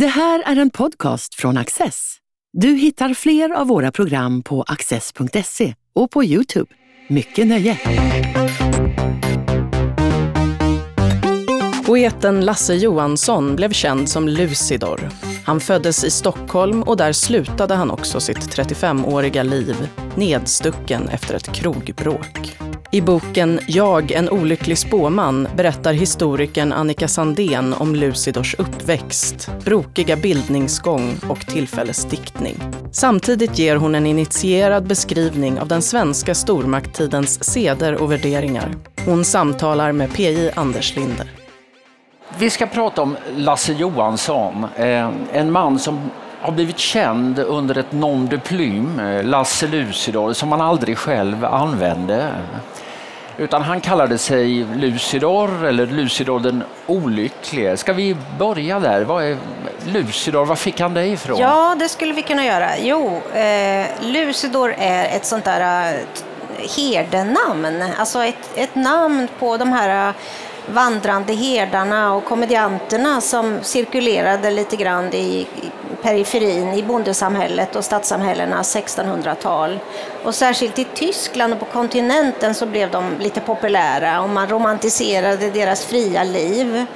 Det här är en podcast från Access. Du hittar fler av våra program på access.se och på Youtube. Mycket nöje! Poeten Lasse Johansson blev känd som Lucidor. Han föddes i Stockholm och där slutade han också sitt 35-åriga liv, nedstucken efter ett krogbråk. I boken Jag, en olycklig spåman berättar historikern Annika Sandén om Lucidors uppväxt, brokiga bildningsgång och tillfällesdiktning. Samtidigt ger hon en initierad beskrivning av den svenska stormakttidens seder och värderingar. Hon samtalar med PJ Anders Linder. Vi ska prata om Lasse Johansson, eh, en man som har blivit känd under ett nom de plume, eh, Lasse Lucidor, som han aldrig själv använde. Utan han kallade sig Lucidor eller Lucidor den olycklige. Ska vi börja där? Vad är Lucidor? Var fick han det ifrån? Ja, det skulle vi kunna göra. Jo, eh, Lucidor är ett sånt där eh, herdenamn. Alltså ett, ett namn på de här eh, vandrande herdarna och komedianterna som cirkulerade lite grann i periferin i bondesamhället och stadssamhällena 1600-tal. Och särskilt i Tyskland och på kontinenten så blev de lite populära och man romantiserade deras fria liv.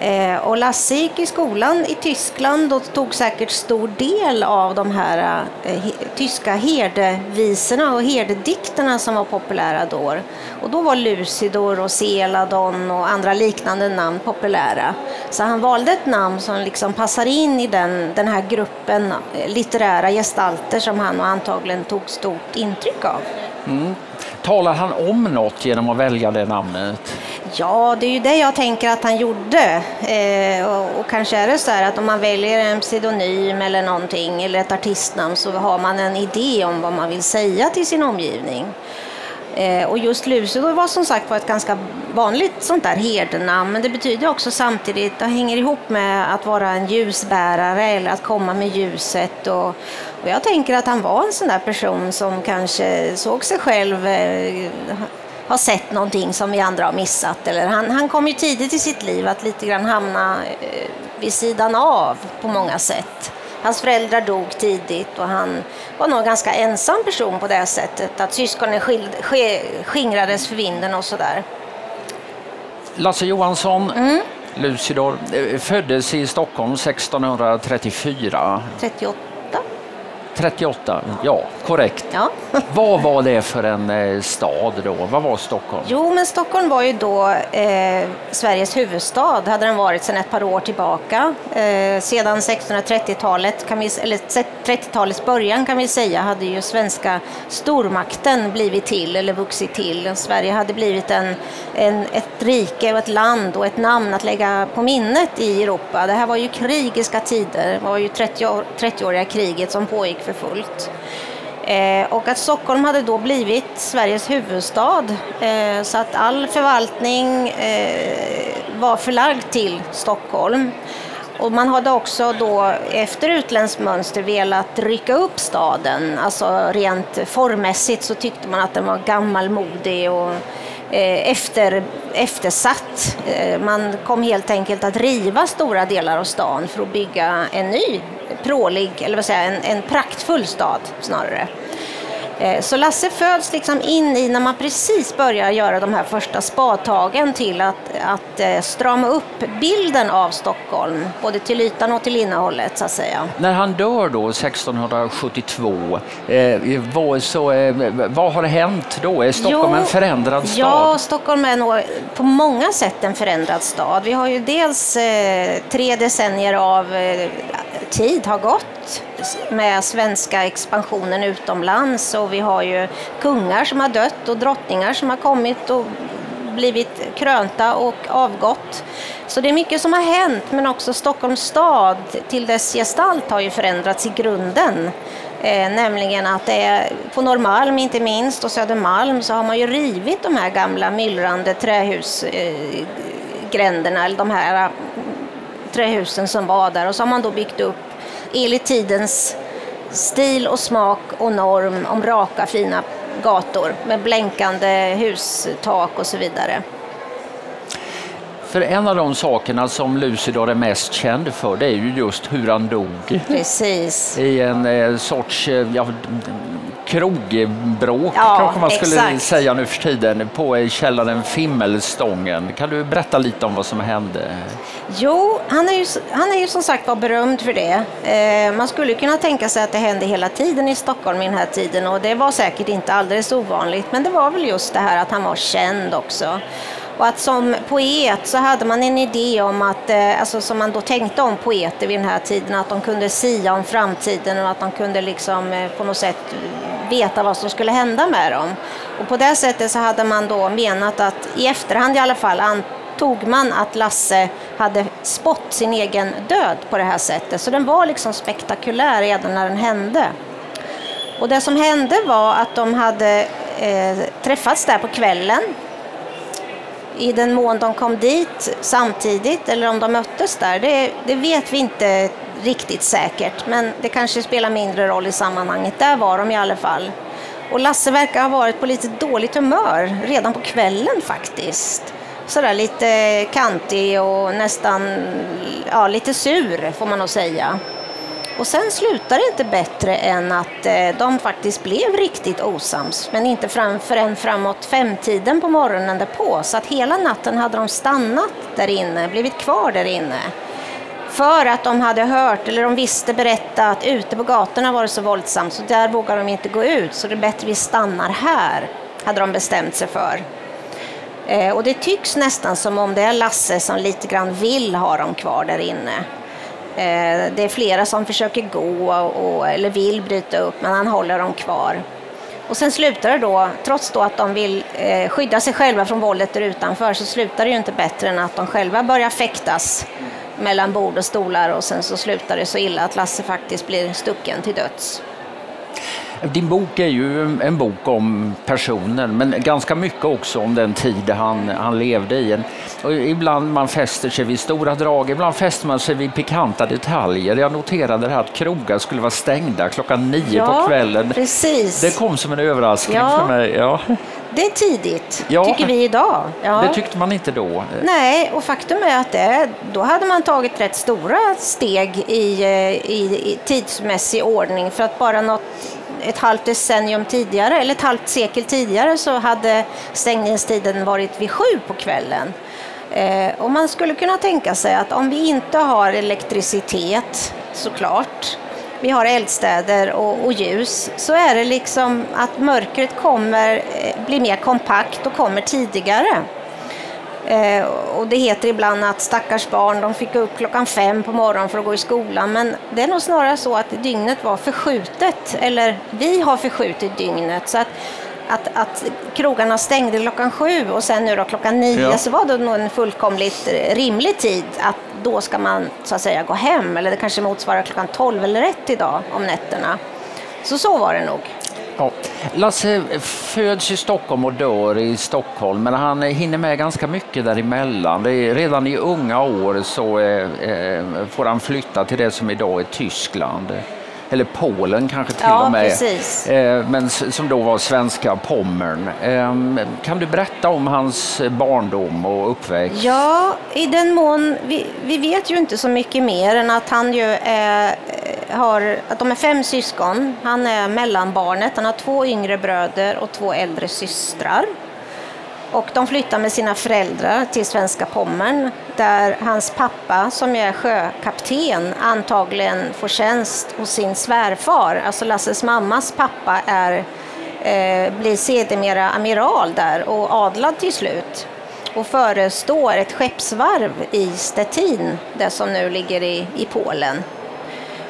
Eh, och Lasse gick i skolan i Tyskland och tog säkert stor del av de här eh, tyska herdevisorna och herdedikterna som var populära då. Och då var Lucidor och Celadon och andra liknande namn populära. Så han valde ett namn som liksom passar in i den, den här gruppen eh, litterära gestalter som han antagligen tog stort intryck av. Mm. Talar han om något genom att välja det namnet? Ja, det är ju det jag tänker att han gjorde. Eh, och, och, kanske är det så här att om man väljer en pseudonym eller någonting, eller ett artistnamn, så har man en idé om vad man vill säga till sin omgivning. Eh, och just Lucidor var som sagt var ett ganska vanligt sånt där herdenamn, men det betyder också samtidigt, det hänger ihop med att vara en ljusbärare eller att komma med ljuset. Och, och jag tänker att han var en sån där person som kanske såg sig själv eh, har sett någonting som vi andra har missat. Eller han, han kom ju tidigt i sitt liv att lite grann hamna eh, vid sidan av på många sätt. Hans föräldrar dog tidigt och han var nog en ganska ensam person på det sättet. Att syskonen skingrades för vinden och sådär. Lasse Johansson, mm. Lucidor, eh, föddes i Stockholm 1634. 38. 38, ja korrekt. Ja. Vad var det för en eh, stad då? Vad var Stockholm? Jo, men Stockholm var ju då eh, Sveriges huvudstad, hade den varit sedan ett par år tillbaka. Eh, sedan 1630-talet, eller 30-talets början kan vi säga, hade ju svenska stormakten blivit till eller vuxit till. Sverige hade blivit en, en, ett rike och ett land och ett namn att lägga på minnet i Europa. Det här var ju krigiska tider, det var ju 30-åriga kriget som pågick för fullt. Eh, och att Stockholm hade då blivit Sveriges huvudstad eh, så att all förvaltning eh, var förlagd till Stockholm. Och man hade också då efter utländskt mönster velat rycka upp staden. Alltså rent formmässigt så tyckte man att den var gammalmodig och Eh, efter, eftersatt. Eh, man kom helt enkelt att riva stora delar av stan för att bygga en ny prålig, eller vad säger en, en praktfull stad snarare. Eh, så Lasse föds liksom in i när man precis börjar göra de här första spadtagen till att, att eh, strama upp bilden av Stockholm, både till ytan och till innehållet så att säga. När han dör då 1672, eh, vad, så, eh, vad har hänt då? Är Stockholm jo, en förändrad stad? Ja, Stockholm är nog på många sätt en förändrad stad. Vi har ju dels eh, tre decennier av eh, tid har gått med svenska expansionen utomlands och vi har ju kungar som har dött och drottningar som har kommit och blivit krönta och avgått. Så det är mycket som har hänt, men också Stockholms stad till dess gestalt har ju förändrats i grunden. Eh, nämligen att det är, på Norrmalm inte minst och Södermalm så har man ju rivit de här gamla myllrande trähusgränderna, eh, eller de här trähusen som var där och så har man då byggt upp enligt tidens stil och smak och norm om raka fina gator med blänkande hustak och så vidare. För en av de sakerna som Lucidor är mest känd för det är ju just hur han dog. Precis. I en eh, sorts eh, ja, krogbråk Ja, kanske man skulle exakt. säga nu för tiden på källaren Fimmelstången. Kan du berätta lite om vad som hände? Jo, han är ju, han är ju som sagt var berömd för det. Eh, man skulle kunna tänka sig att det hände hela tiden i Stockholm i den här tiden och det var säkert inte alldeles ovanligt. Men det var väl just det här att han var känd också. Och att som poet så hade man en idé om att, eh, alltså som man då tänkte om poeter vid den här tiden, att de kunde sia om framtiden och att de kunde liksom eh, på något sätt veta vad som skulle hända med dem. Och på det sättet så hade man då menat att, i efterhand i alla fall, antog man att Lasse hade spått sin egen död på det här sättet. Så den var liksom spektakulär redan när den hände. Och det som hände var att de hade eh, träffats där på kvällen. I den mån de kom dit samtidigt eller om de möttes där, det, det vet vi inte riktigt säkert. Men det kanske spelar mindre roll i sammanhanget. Där var de i alla fall. Och Lasse verkar ha varit på lite dåligt humör redan på kvällen faktiskt. Sådär lite kantig och nästan ja, lite sur får man nog säga. Och sen slutar det inte bättre än att eh, de faktiskt blev riktigt osams, men inte fram, förrän framåt femtiden på morgonen därpå. Så att hela natten hade de stannat där inne, blivit kvar där inne. För att de hade hört, eller de visste berätta att ute på gatorna var det så våldsamt, så där vågar de inte gå ut, så det är bättre vi stannar här, hade de bestämt sig för. Eh, och det tycks nästan som om det är Lasse som lite grann vill ha dem kvar där inne. Eh, Det är flera som försöker gå och, eller vill bryta upp, men han håller dem kvar. Och sen slutar det då, trots då att de vill eh, skydda sig själva från våldet där utanför, så slutar det ju inte bättre än att de själva börjar fäktas mellan bord och stolar och sen så slutar det så illa att Lasse faktiskt blir stucken till döds. Din bok är ju en bok om personen men ganska mycket också om den tid han, han levde i. Och ibland man fäster sig vid stora drag, ibland fäster man sig vid pikanta detaljer. Jag noterade här att krogar skulle vara stängda klockan nio på kvällen. precis. Det kom som en överraskning Ja. för mig. Ja. Det är tidigt, Ja. tycker vi idag. Ja. Det tyckte man inte då. Nej, och faktum är att det, då hade man tagit rätt stora steg i, eh, i, i tidsmässig ordning för att bara något, ett halvt decennium tidigare, eller ett halvt sekel tidigare, så hade stängningstiden varit vid sju på kvällen. Eh, och man skulle kunna tänka sig att om vi inte har elektricitet, såklart, vi har eldstäder och, och ljus, så är det liksom att mörkret kommer, eh, blir mer kompakt och kommer tidigare. Eh, och det heter ibland att stackars barn, de fick upp klockan fem på morgonen för att gå i skolan. Men det är nog snarare så att dygnet var förskjutet, eller vi har förskjutit dygnet. Så att, att, att krogarna stängde klockan sju och sen nu då klockan nio Ja. så var det nog en fullkomligt rimlig tid att då ska man så att säga gå hem. Eller det kanske motsvarar klockan tolv eller ett idag om nätterna. Så så var det nog. Ja. Lasse föds i Stockholm och dör i Stockholm, men han hinner med ganska mycket däremellan. Det är, redan i unga år så eh, eh får han flytta till det som idag är Tyskland. Eller Polen kanske till Ja, och med. precis. Eh, men som då var svenska Pommern. Eh, kan du berätta om hans barndom och uppväxt? Ja, i den mån, vi, vi vet ju inte så mycket mer än att han ju är, eh, har, att de är fem syskon. Han är mellanbarnet, han har två yngre bröder och två äldre systrar. Och de flyttar med sina föräldrar till svenska Pommern där hans pappa, som är sjökapten, antagligen får tjänst hos sin svärfar. Alltså Lasses mammas pappa är, eh, blir sedermera amiral där och adlad till slut och förestår ett skeppsvarv i Stettin, det som nu ligger i, i Polen.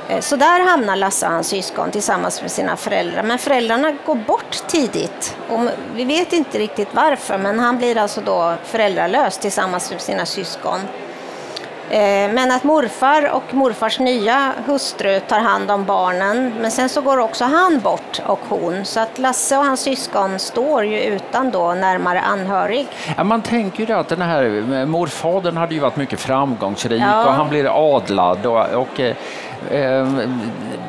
Eh, Så där hamnar Lasse och hans syskon tillsammans med sina föräldrar. Men föräldrarna går bort tidigt. Och vi vet inte riktigt varför, men han blir alltså då föräldralös tillsammans med sina syskon. Eh, Men att morfar och morfars nya hustru tar hand om barnen, men sen så går också han bort och hon. Så att Lasse och hans syskon står ju utan då närmare anhörig. Ja, man tänker ju att den här morfadern hade ju varit mycket framgångsrik Ja. och han blir adlad och, och eh, Eh,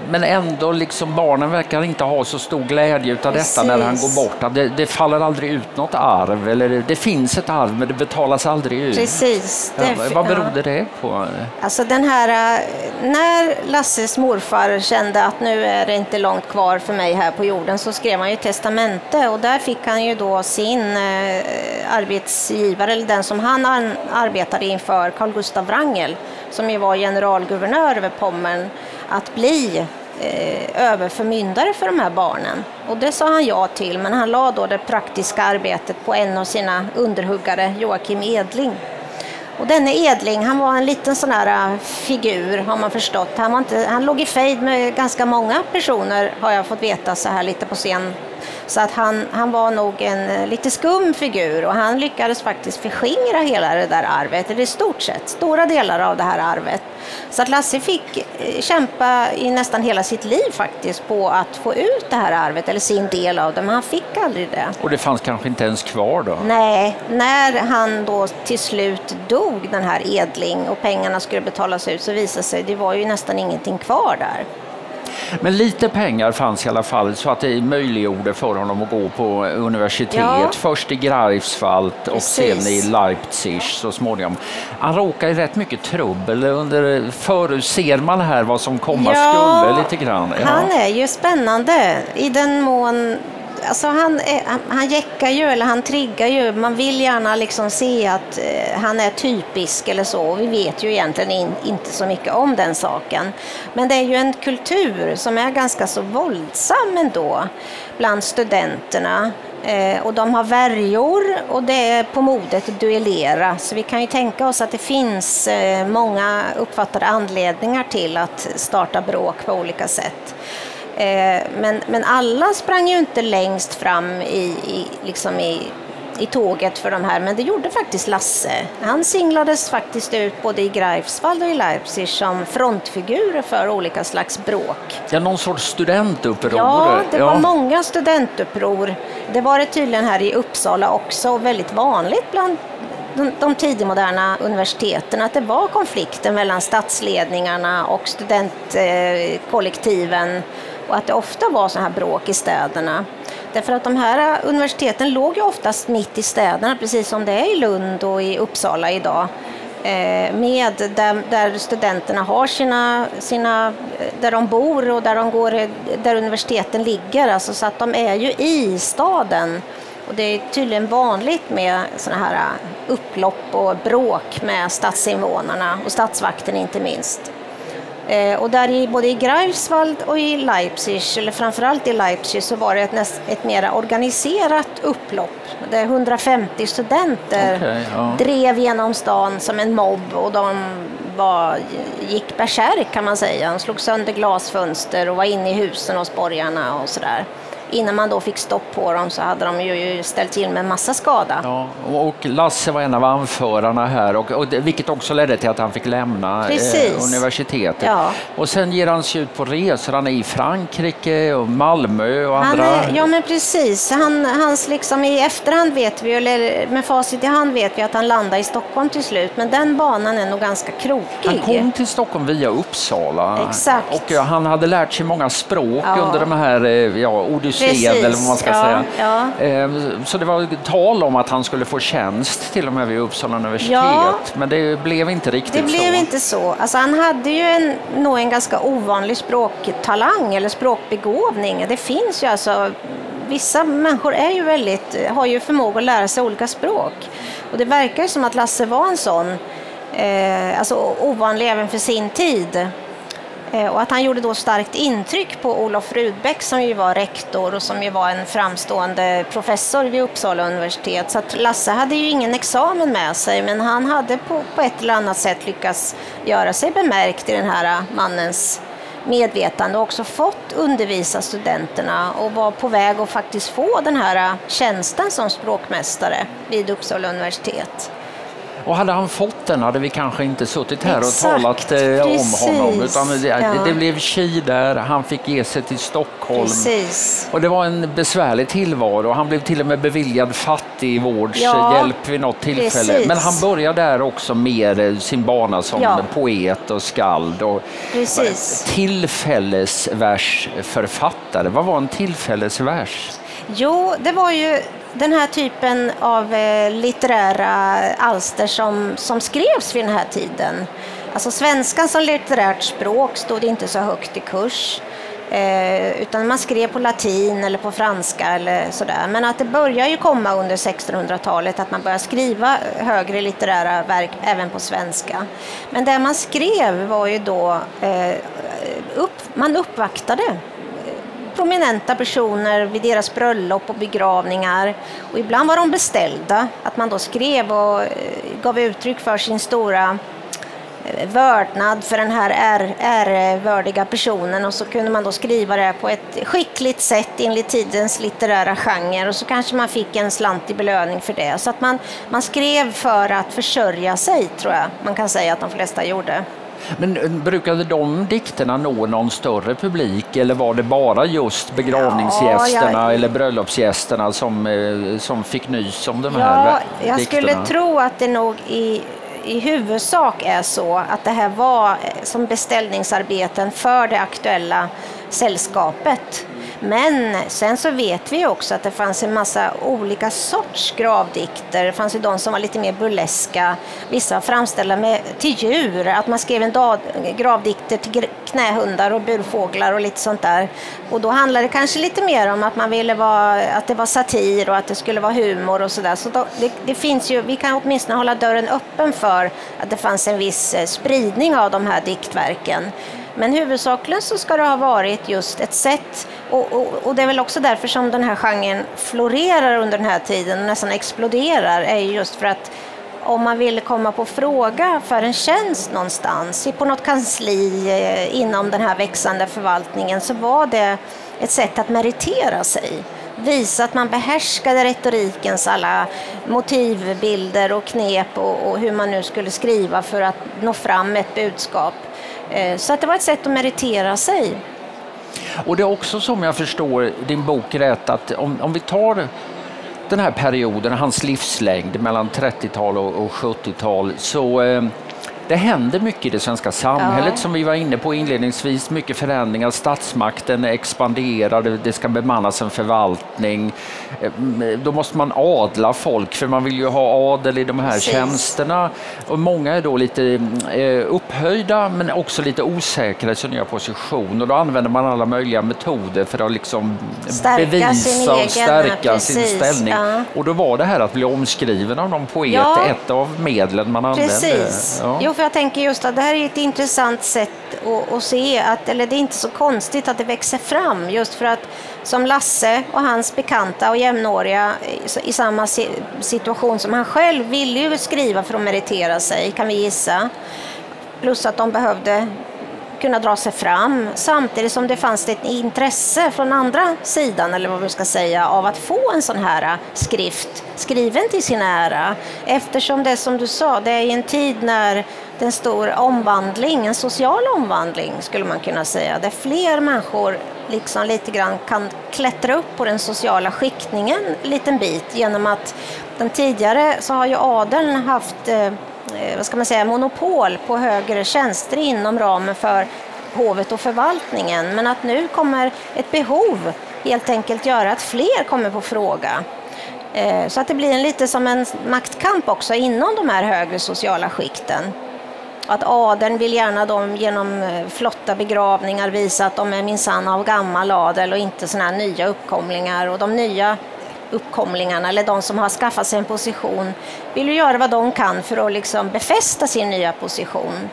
men ändå, liksom, barnen verkar inte ha så stor glädje av detta när han går bort. Det, det faller aldrig ut något arv, eller det, det, finns ett arv men det betalas aldrig ut. Precis. Ja, vad berodde det på? Alltså den här, eh, när Lasses morfar kände att nu är det inte långt kvar för mig här på jorden så skrev han ju testamente och där fick han ju då sin eh, arbetsgivare, eller den som han arbetade inför, Carl Gustav Wrangel, som ju var generalguvernör över Pommern, att bli eh, överförmyndare för de här barnen. Och det sa han ja till, men han la då det praktiska arbetet på en av sina underhuggare, Joakim Edling. Och denne Edling, han var en liten sån här eh, figur har man förstått. Han, var inte, han låg i fejd med ganska många personer har jag fått veta så här lite på scen så att han, han var nog en eh, lite skum figur och han lyckades faktiskt förskingra hela det där arvet, eller i stort sett stora delar av det här arvet. Så att Lasse fick eh, kämpa i nästan hela sitt liv faktiskt på att få ut det här arvet, eller sin del av det, men han fick aldrig det. Och det fanns kanske inte ens kvar då? Nej, när han då till slut dog, den här Edling, och pengarna skulle betalas ut så visade sig det var ju nästan ingenting kvar där. Men lite pengar fanns i alla fall så att det möjliggjorde för honom att gå på universitet. Ja. Först i Greifswald och sen i Leipzig så småningom. Han råkade i rätt mycket trubbel. Under, förut ser man här vad som komma ja, skulle lite grann. Ja. Han är ju spännande i den mån alltså han, han, han jäckar ju, eller han triggar ju. Man vill gärna liksom se att eh, han är typisk eller så. Vi vet ju egentligen in, inte så mycket om den saken. Men det är ju en kultur som är ganska så våldsam ändå bland studenterna. Eh, och de har värjor och det är på modet att duellera. Så vi kan ju tänka oss att det finns eh, många uppfattade anledningar till att starta bråk på olika sätt. Eh, men, men alla sprang ju inte längst fram i, i, liksom i, i tåget för de här, men det gjorde faktiskt Lasse. Han singlades faktiskt ut både i Greifswald och i Leipzig som frontfigurer för olika slags bråk. Ja, någon sorts studentuppror? Ja, det var ja. många studentuppror. Det var det tydligen här i Uppsala också, väldigt vanligt bland de, de tidigmoderna universiteten att det var konflikter mellan statsledningarna och studentkollektiven och att det ofta var sådana här bråk i städerna. Därför att de här universiteten låg ju oftast mitt i städerna, precis som det är i Lund och i Uppsala idag. Eh, med där, där, studenterna har sina, sina, eh, där de bor och där, de går, eh, där universiteten ligger. Alltså så att de är ju i staden. Och det är tydligen vanligt med sådana här upplopp och bråk med stadsinvånarna och stadsvakten inte minst. Eh, och där i, både i Greifswald och i Leipzig, eller framförallt i Leipzig, så var det ett, ett mer organiserat upplopp. Där 150 studenter okay, ja. drev genom stan som en mobb och de var, gick bärsärk kan man säga. De slog sönder glasfönster och var inne i husen hos borgarna och sådär innan man då fick stopp på dem så hade de ju ställt till med en massa skada. Ja, och Lasse var en av anförarna här, och, och vilket också ledde till att han fick lämna eh, universitetet. Ja. Och sen ger han sig ut på resor, han är i Frankrike och Malmö och andra... Är, ja men precis, han, hans liksom i efterhand vet vi, eller med facit i hand vet vi att han landade i Stockholm till slut, men den banan är nog ganska krokig. Han kom till Stockholm via Uppsala. Exakt. Och han hade lärt sig många språk ja. under de här eh, ja, museet eller vad man ska ja, säga. Ja. Ehm, så det var tal om att han skulle få tjänst till och med vid Uppsala universitet, ja, men det blev inte riktigt så. Det blev inte så. Alltså, han hade ju en, nog en ganska ovanlig språktalang eller språkbegåvning. Det finns ju alltså Vissa människor är ju väldigt, har ju förmåga att lära sig olika språk. Och det verkar som att Lasse var en sån, eh, alltså ovanlig även för sin tid. Eh, och att han gjorde då starkt intryck på Olof Rudbeck som ju var rektor och som ju var en framstående professor vid Uppsala universitet. Så att Lasse hade ju ingen examen med sig men han hade på, på ett eller annat sätt lyckats göra sig bemärkt i den här mannens medvetande och också fått undervisa studenterna och var på väg att faktiskt få den här tjänsten som språkmästare vid Uppsala universitet. Och hade han fått den hade vi kanske inte suttit här Exakt, och talat eh, precis. om honom. Utan det, Ja. det blev Ki där, han fick ge sig till Stockholm. Precis. Och det var en besvärlig tillvaro. Han blev till och med beviljad fattigvårdshjälp Ja, vid något tillfälle. precis. Men han började där också med eh, sin bana som Ja. poet och skald. Och Precis. Tillfällesversförfattare, vad var en tillfällesvers? Jo, det var ju den här typen av eh, litterära alster som, som skrevs vid den här tiden. Alltså svenskan som litterärt språk stod inte så högt i kurs. Eh, utan man skrev på latin eller på franska eller sådär. Men att det börjar ju komma under 1600-talet att man börjar skriva högre litterära verk även på svenska. Men det man skrev var ju då, eh, upp, man uppvaktade prominenta personer vid deras bröllop och begravningar. Och ibland var de beställda, att man då skrev och eh, gav uttryck för sin stora eh, vördnad för den här är, ärevördiga personen och så kunde man då skriva det på ett skickligt sätt enligt tidens litterära genre och så kanske man fick en slant i belöning för det. Så att man, man skrev för att försörja sig, tror jag man kan säga att de flesta gjorde. Men eh, brukade de dikterna nå någon större publik eller var det bara just begravningsgästerna Ja, jag- eller bröllopsgästerna som, eh, som fick nys om de här Ja, jag dikterna? skulle tro att det nog i, i huvudsak är så att det här var eh, som beställningsarbeten för det aktuella sällskapet. Men sen så vet vi ju också att det fanns en massa olika sorts gravdikter. Det fanns ju de som var lite mer burleska, vissa framställda med, till djur, att man skrev en dag, gravdikter till knähundar och burfåglar och lite sånt där. Och då handlade det kanske lite mer om att man ville vara, att det var satir och att det skulle vara humor och sådär. Så då, det, det finns ju, vi kan åtminstone hålla dörren öppen för att det fanns en viss eh, spridning av de här diktverken. Men huvudsakligen så ska det ha varit just ett sätt, och, och, och det är väl också därför som den här genren florerar under den här tiden och nästan exploderar, är ju just för att om man ville komma på fråga för en tjänst någonstans, på något kansli eh, inom den här växande förvaltningen, så var det ett sätt att meritera sig. Visa att man behärskade retorikens alla motivbilder och knep och, och hur man nu skulle skriva för att nå fram med ett budskap. Eh, så att det var ett sätt att meritera sig. Och det är också som jag förstår din bok rätt att om, om vi tar den här perioden, hans livslängd mellan 30-tal och, och 70-tal, så eh, det händer mycket i det svenska samhället Ja. som vi var inne på inledningsvis. Mycket förändringar, statsmakten expanderar, det- ska bemannas en förvaltning. Eh, Då måste man adla folk för man vill ju ha adel i de här Precis. tjänsterna. Och många är då lite eh, upphöjda men också lite osäkra i sin nya position och då använder man alla möjliga metoder för att liksom Stärka bevisa sin och stärka sin precis, ställning. ja. Och då var det här att bli omskriven av någon poet Ja. ett av medlen man använde. Precis. Ja. Jo, för jag tänker just att det här är ett intressant sätt att, att se, att, eller det är inte så konstigt att det växer fram just för att som Lasse och hans bekanta och jämnåriga i, samma situation som han själv ville ju skriva för att meritera sig, kan vi gissa. Plus att de behövde kunna dra sig fram samtidigt som det fanns ett intresse från andra sidan, eller vad man ska säga, av att få en sån här skrift skriven till sin ära. Eftersom det som du sa, det är i en tid när det är en stor omvandling, en social omvandling skulle man kunna säga, där fler människor liksom lite grann kan klättra upp på den sociala skiktningen en liten bit genom att den tidigare så har ju adeln haft eh, eh, vad ska man säga, monopol på högre tjänster inom ramen för hovet och förvaltningen. Men att nu kommer ett behov helt enkelt göra att fler kommer på fråga. Eh, Så att det blir en, lite som en maktkamp också inom de här högre sociala skikten. Att adeln vill gärna de genom eh, flotta begravningar visa att de är minsann av gammal adel och inte såna här nya uppkomlingar. Och de nya uppkomlingarna, eller de som har skaffat sig en position, vill ju göra vad de kan för att liksom befästa sin nya position.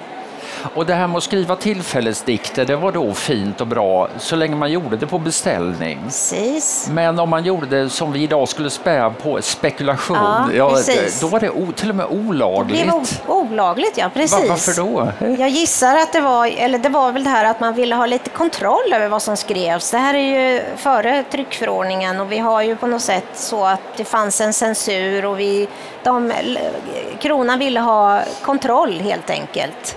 Och det här med att skriva tillfällesdikter, det var då fint och bra så länge man gjorde det på beställning. Precis. Men om man gjorde det som vi idag skulle spä på spekulation, Ja, precis. då var det o, till och med Det olagligt. blev o- olagligt, ja Va, precis. varför då? Jag gissar att det var, eller det var väl det här att man ville ha lite kontroll över vad som skrevs. Det här är ju före tryckförordningen och vi har ju på något sätt så att det fanns en censur och vi, de kronan ville ha kontroll helt enkelt.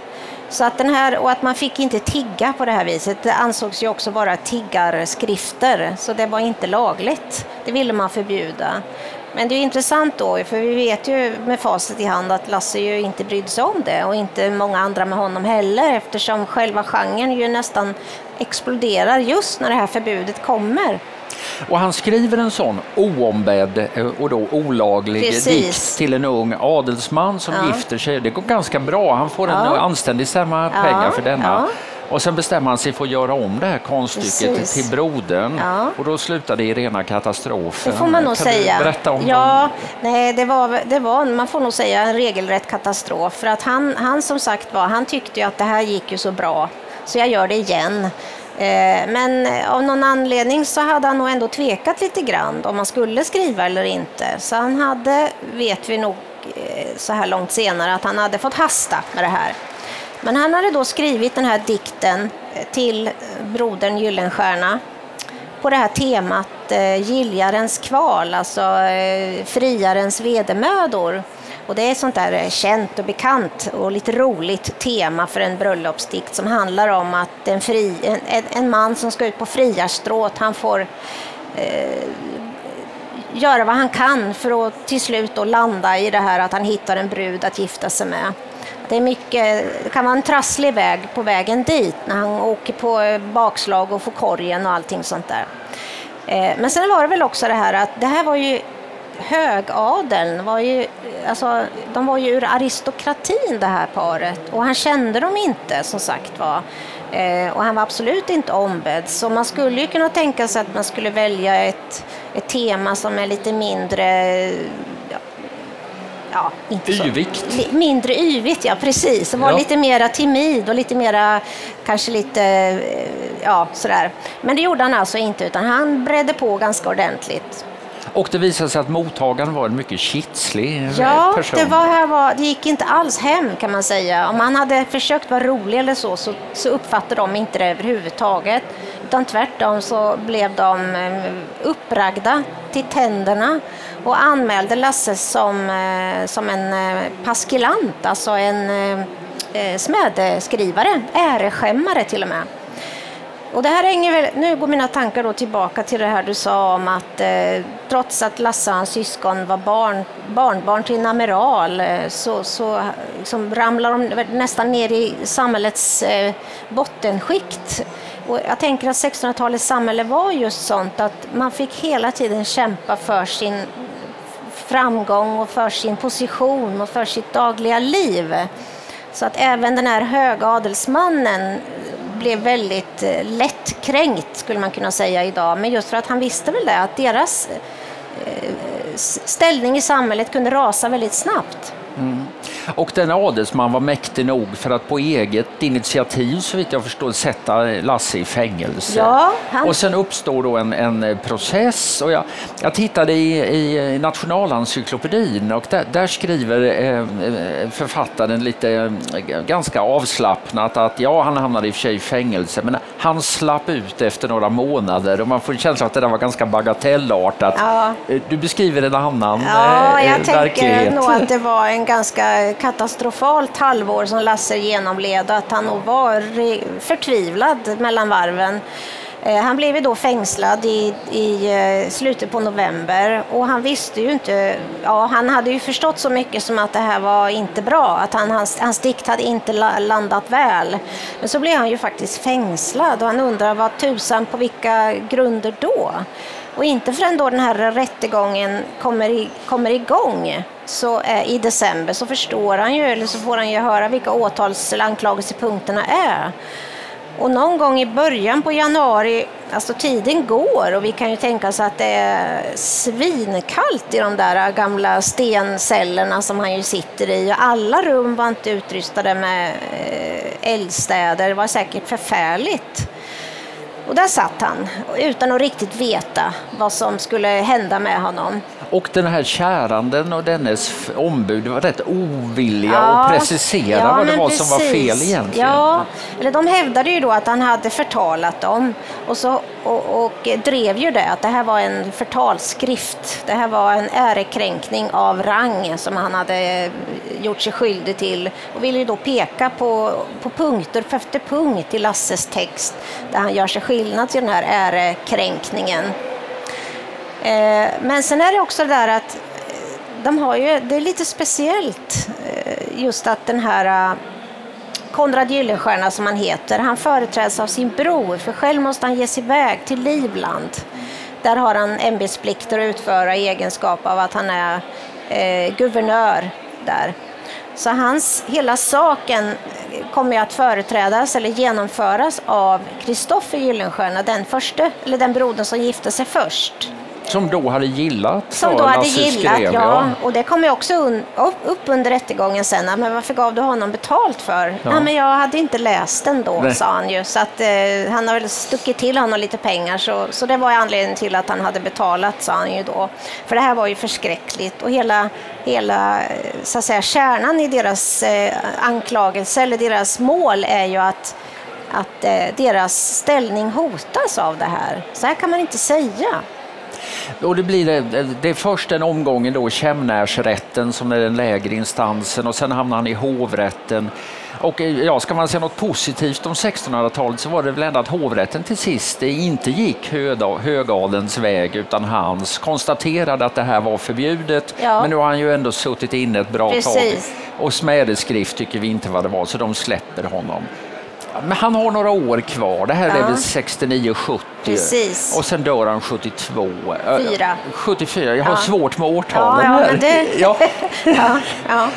Så att den här, och att man fick inte tigga på det här viset. Det ansågs ju också vara tiggarskrifter, så det var inte lagligt. Det ville man förbjuda. Men det är intressant då, för vi vet ju med facit i hand att Lasse ju inte brydde sig om det och inte många andra med honom heller eftersom själva genren ju nästan exploderar just när det här förbudet kommer. Och han skriver en sån oombedd eh, och då olaglig Precis. dikt till en ung adelsman som Ja. gifter sig. Det går ganska bra. Han får en Ja. anständig summa Ja, pengar för denna. ja. Och sen bestämmer han sig för att göra om det här konststycket Precis. till brodern. Ja. Och då slutar det i rena katastrofen. Det får man nog kan säga. Berätta om ja, nej, det var, det var, man får nog säga en regelrätt katastrof. För att han, han som sagt var, han tyckte ju att det här gick ju så bra, så jag gör det igen. Eh, men av någon anledning så hade han nog ändå tvekat lite grann om han skulle skriva eller inte. Så han hade, vet vi nog eh, så här långt senare, att han hade fått hasta med det här. Men han hade då skrivit den här dikten eh, till brodern Gyllenstierna på det här temat eh, giljarens kval, alltså eh, friarens vedermödor. Och det är ett sånt där eh, känt och bekant och lite roligt tema för en bröllopsdikt som handlar om att en, fri, en, en, man som ska ut på friarstråt, han får eh, göra vad han kan för att till slut då landa i det här att han hittar en brud att gifta sig med. Det, är mycket, det kan vara en trasslig väg på vägen dit när han åker på eh, bakslag och får korgen och allting sånt där. Eh, men sen var det väl också det här att det här var ju högadeln, var ju, alltså, de var ju ur aristokratin det här paret och han kände dem inte som sagt var. Eh, Och han var absolut inte ombedd så man skulle ju kunna tänka sig att man skulle välja ett, ett tema som är lite mindre ja, ja, inte så- Yvigt. Mindre yvigt, ja precis. Och var Ja. lite mera timid och lite mera, kanske lite, eh, ja sådär. Men det gjorde han alltså inte utan han bredde på ganska ordentligt. Och det visade sig att mottagaren var en mycket kitslig eh, Ja, person. det, var, här var, det gick inte alls hem kan man säga. Om han hade försökt vara rolig eller så, så, så uppfattade de inte det överhuvudtaget. Utan tvärtom så blev de eh, uppragda till tänderna och anmälde Lasse som, eh, som en paskelant, alltså en smädeskrivare, äreskämmare till och med. Och det här hänger väl, nu går mina tankar då tillbaka till det här du sa om att eh, trots att Lasse och hans syskon var barn, barnbarn till en amiral eh, så, så liksom ramlar de nästan ner i samhällets eh, bottenskikt. Och jag tänker att 1600-talets samhälle var just sånt att man fick hela tiden kämpa för sin framgång och för sin position och för sitt dagliga liv. Så att även den här höga adelsmannen blev väldigt eh, lättkränkt skulle man kunna säga idag. Men just för att han visste väl det, att deras eh, ställning i samhället kunde rasa väldigt snabbt. Och den adelsman var mäktig nog för att på eget initiativ, så vitt jag förstår, sätta Lasse i fängelse. Ja, han- Och sen uppstår då en, en process. Och jag, jag tittade i, i Nationalencyklopedin och där, där skriver eh, författaren lite eh, ganska avslappnat att ja, han hamnade i och för sig i fängelse, men han slapp ut efter några månader och man får en känsla att det där var ganska bagatellartat. Ja. Eh, Du beskriver en annan Ja, eh, jag tänker verklighet. nog att det var en ganska katastrofalt halvår som Lasse genomled och att han nog var förtvivlad mellan varven. Eh, han blev ju då fängslad i, i eh, slutet på november och han visste ju inte, ja han hade ju förstått så mycket som att det här var inte bra, att han, hans, hans dikt hade inte landat väl. Men så blev han ju faktiskt fängslad och han undrar vad tusan på vilka grunder då? Och inte förrän då den här rättegången kommer, i, kommer igång så, eh, i december så förstår han ju, eller så får han ju höra vilka åtals eller anklagelsepunkterna är. Och någon gång i början på januari, alltså tiden går och vi kan ju tänka oss att det är svinkallt i de där gamla stencellerna som han ju sitter i. Och alla rum var inte utrustade med eh, eldstäder, det var säkert förfärligt. Och där satt han utan att riktigt veta vad som skulle hända med honom. Och den här käranden och dennes ombud var rätt ovilliga ja, att precisera ja, vad det var precis. som var fel egentligen. Ja, eller de hävdade ju då att han hade förtalat dem och, så, och, och drev ju det att det här var en förtalsskrift. Det här var en ärekränkning av rang som han hade gjort sig skyldig till och ville då peka på, på punkter efter punkt i Lasses text där han gör sig skillnad till den här ärekränkningen. Eh, men sen är det också det där att eh, de har ju, det är lite speciellt eh, just att den här Konrad Gyllenstierna som han heter, han företräds av sin bror för själv måste han ge sig iväg till Livland. Där har han ämbetsplikter att utföra i egenskap av att han är eh, guvernör där. Så hans, hela saken kommer att företrädas eller genomföras av Kristoffer Gyllenstierna, den första, eller den brodern som gifte sig först. Som då hade gillat Som då hade gillat, skrev, ja. ja. Och det kom ju också un, upp under rättegången sen. Men varför gav du honom betalt för? Ja. Nej, men jag hade inte läst den då, Nej. sa han ju. Så att, eh, han har väl stuckit till honom lite pengar. Så, så det var anledningen till att han hade betalat, sa han ju då. För det här var ju förskräckligt. Och hela, hela så att säga, kärnan i deras eh, anklagelse, eller deras mål, är ju att att eh, deras ställning hotas av det här. Så här kan man inte säga. Och det, blir det, det är först den omgången då Kämnärsrätten som är den lägre instansen och sen hamnar han i hovrätten. Och eh, ja, ska man säga något positivt om 1600-talet så var det väl ändå att hovrätten till sist inte gick högadens väg utan hans, konstaterade att det här var förbjudet. Ja. Men nu har han ju ändå suttit inne ett bra Precis. tag. Och smädeskrift tycker vi inte vad det var så de släpper honom. Men han har några år kvar. Det här ja. är väl 69-70 Precis. och sen dör han 72. Fyra. 74. Jag har ja. svårt med årtalen ja, ja, det... ja. ja,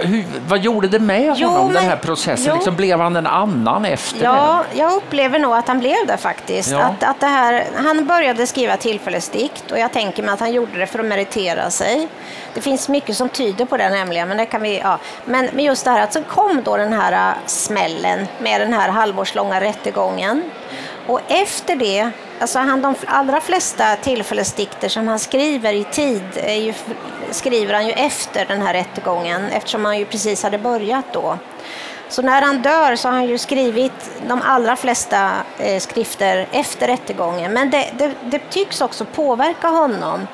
hur, vad gjorde det med jo, honom, men, den här processen? Liksom, blev han en annan efter ja, det? Jag upplever nog att han blev det faktiskt. Ja. Att, att det här, han började skriva tillfällesdikt och jag tänker mig att han gjorde det för att meritera sig. Det finns mycket som tyder på det nämligen, men det kan vi, ja. men, men just det här att så kom då den här äh, smällen med den här halvårslånga rättegången. Och efter det, alltså han, de allra flesta tillfällesdikter som han skriver i tid ju, skriver han ju efter den här rättegången eftersom han ju precis hade börjat då. Så när han dör så har han ju skrivit de allra flesta eh, skrifter efter rättegången. Men det, det, det tycks också påverka honom.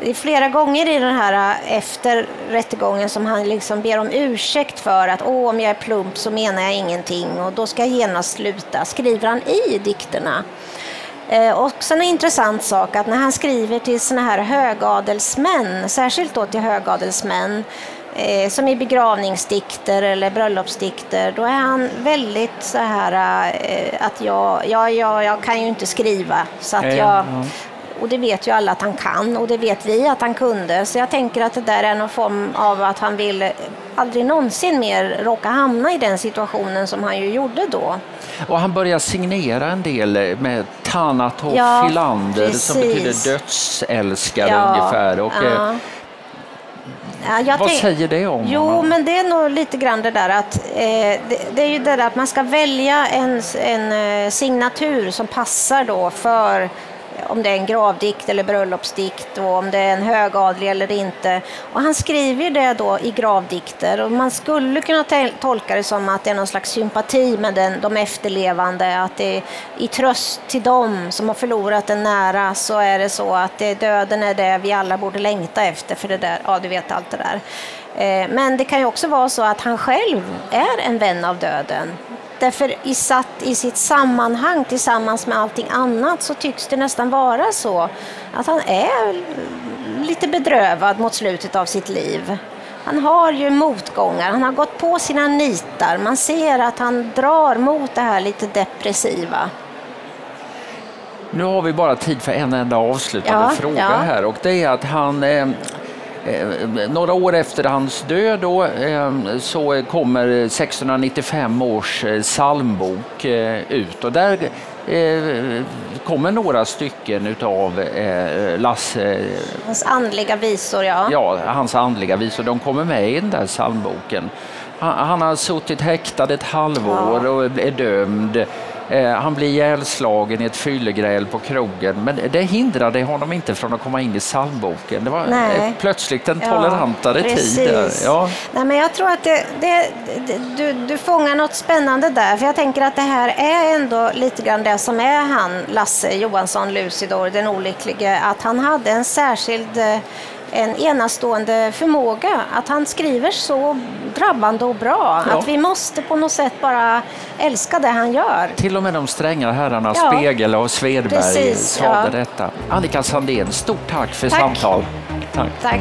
Det är flera gånger i den här äh, efter rättegången som han liksom ber om ursäkt för att Åh, om jag är plump så menar jag ingenting och då ska jag genast sluta, skriver han i dikterna. Eh, och sen en intressant sak att när han skriver till såna här högadelsmän, särskilt då till högadelsmän, eh, som i begravningsdikter eller bröllopsdikter, då är han väldigt så här eh, att jag, ja, ja, jag kan ju inte skriva så att jag, och det vet ju alla att han kan och det vet vi att han kunde. Så jag tänker att det där är någon form av att han vill aldrig någonsin mer råka hamna i den situationen som han ju gjorde då. Och han börjar signera en del med Thanatos ja, Filander precis. som betyder dödsälskare ja, ungefär. Och, ja. Eh, Ja, Vad tänk, säger det om Jo, honom? men det är nog lite grann det där att eh, det, det, är ju det där att man ska välja en, en eh, signatur som passar då för om det är en gravdikt eller bröllopsdikt och om det är en högadlig eller inte. Och han skriver det då i gravdikter och man skulle kunna tolka det som att det är någon slags sympati med den, de efterlevande, att det är i tröst till dem som har förlorat en nära så är det så att det, döden är det vi alla borde längta efter för det där, ja du vet allt det där. Eh, men det kan ju också vara så att han själv är en vän av döden. Därför i, satt i sitt sammanhang tillsammans med allting annat så tycks det nästan vara så att han är lite bedrövad mot slutet av sitt liv. Han har ju motgångar, han har gått på sina nitar. Man ser att han drar mot det här lite depressiva. Nu har vi bara tid för en enda avslutande ja, fråga ja. här och det är att han eh, några år efter hans död då, eh, så kommer 1695 års eh, psalmbok ut och där kommer några stycken utav Lasse... Hans andliga visor, ja. Ja, hans andliga visor. De kommer med i den där psalmboken. Han, har suttit häktad ett halvår ja. och är dömd. Eh, han blir ihjälslagen i ett fyllegräl på krogen, men det hindrade honom inte från att komma in i psalmboken. Det var Nej. plötsligt en Ja, tolerantare precis. tid. Ja. Nej, men jag tror att det, det, det, du, du fångar något spännande där, för jag tänker att det här är ändå lite grann det som är han, Lasse Johansson Lucidor, den olycklige, att han hade en särskild eh, en enastående förmåga, att han skriver så drabbande och bra, Ja. att vi måste på något sätt bara älska det han gör. Till och med de stränga herrarna Ja. Spegel och Svedberg Precis, sade ja. detta. Annika Sandén, stort tack för Tack. samtal. Tack. Tack.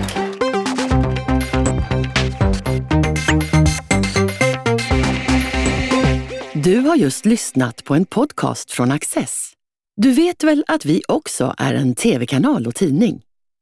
Du har just lyssnat på en podcast från Access. Du vet väl att vi också är en tv-kanal och tidning?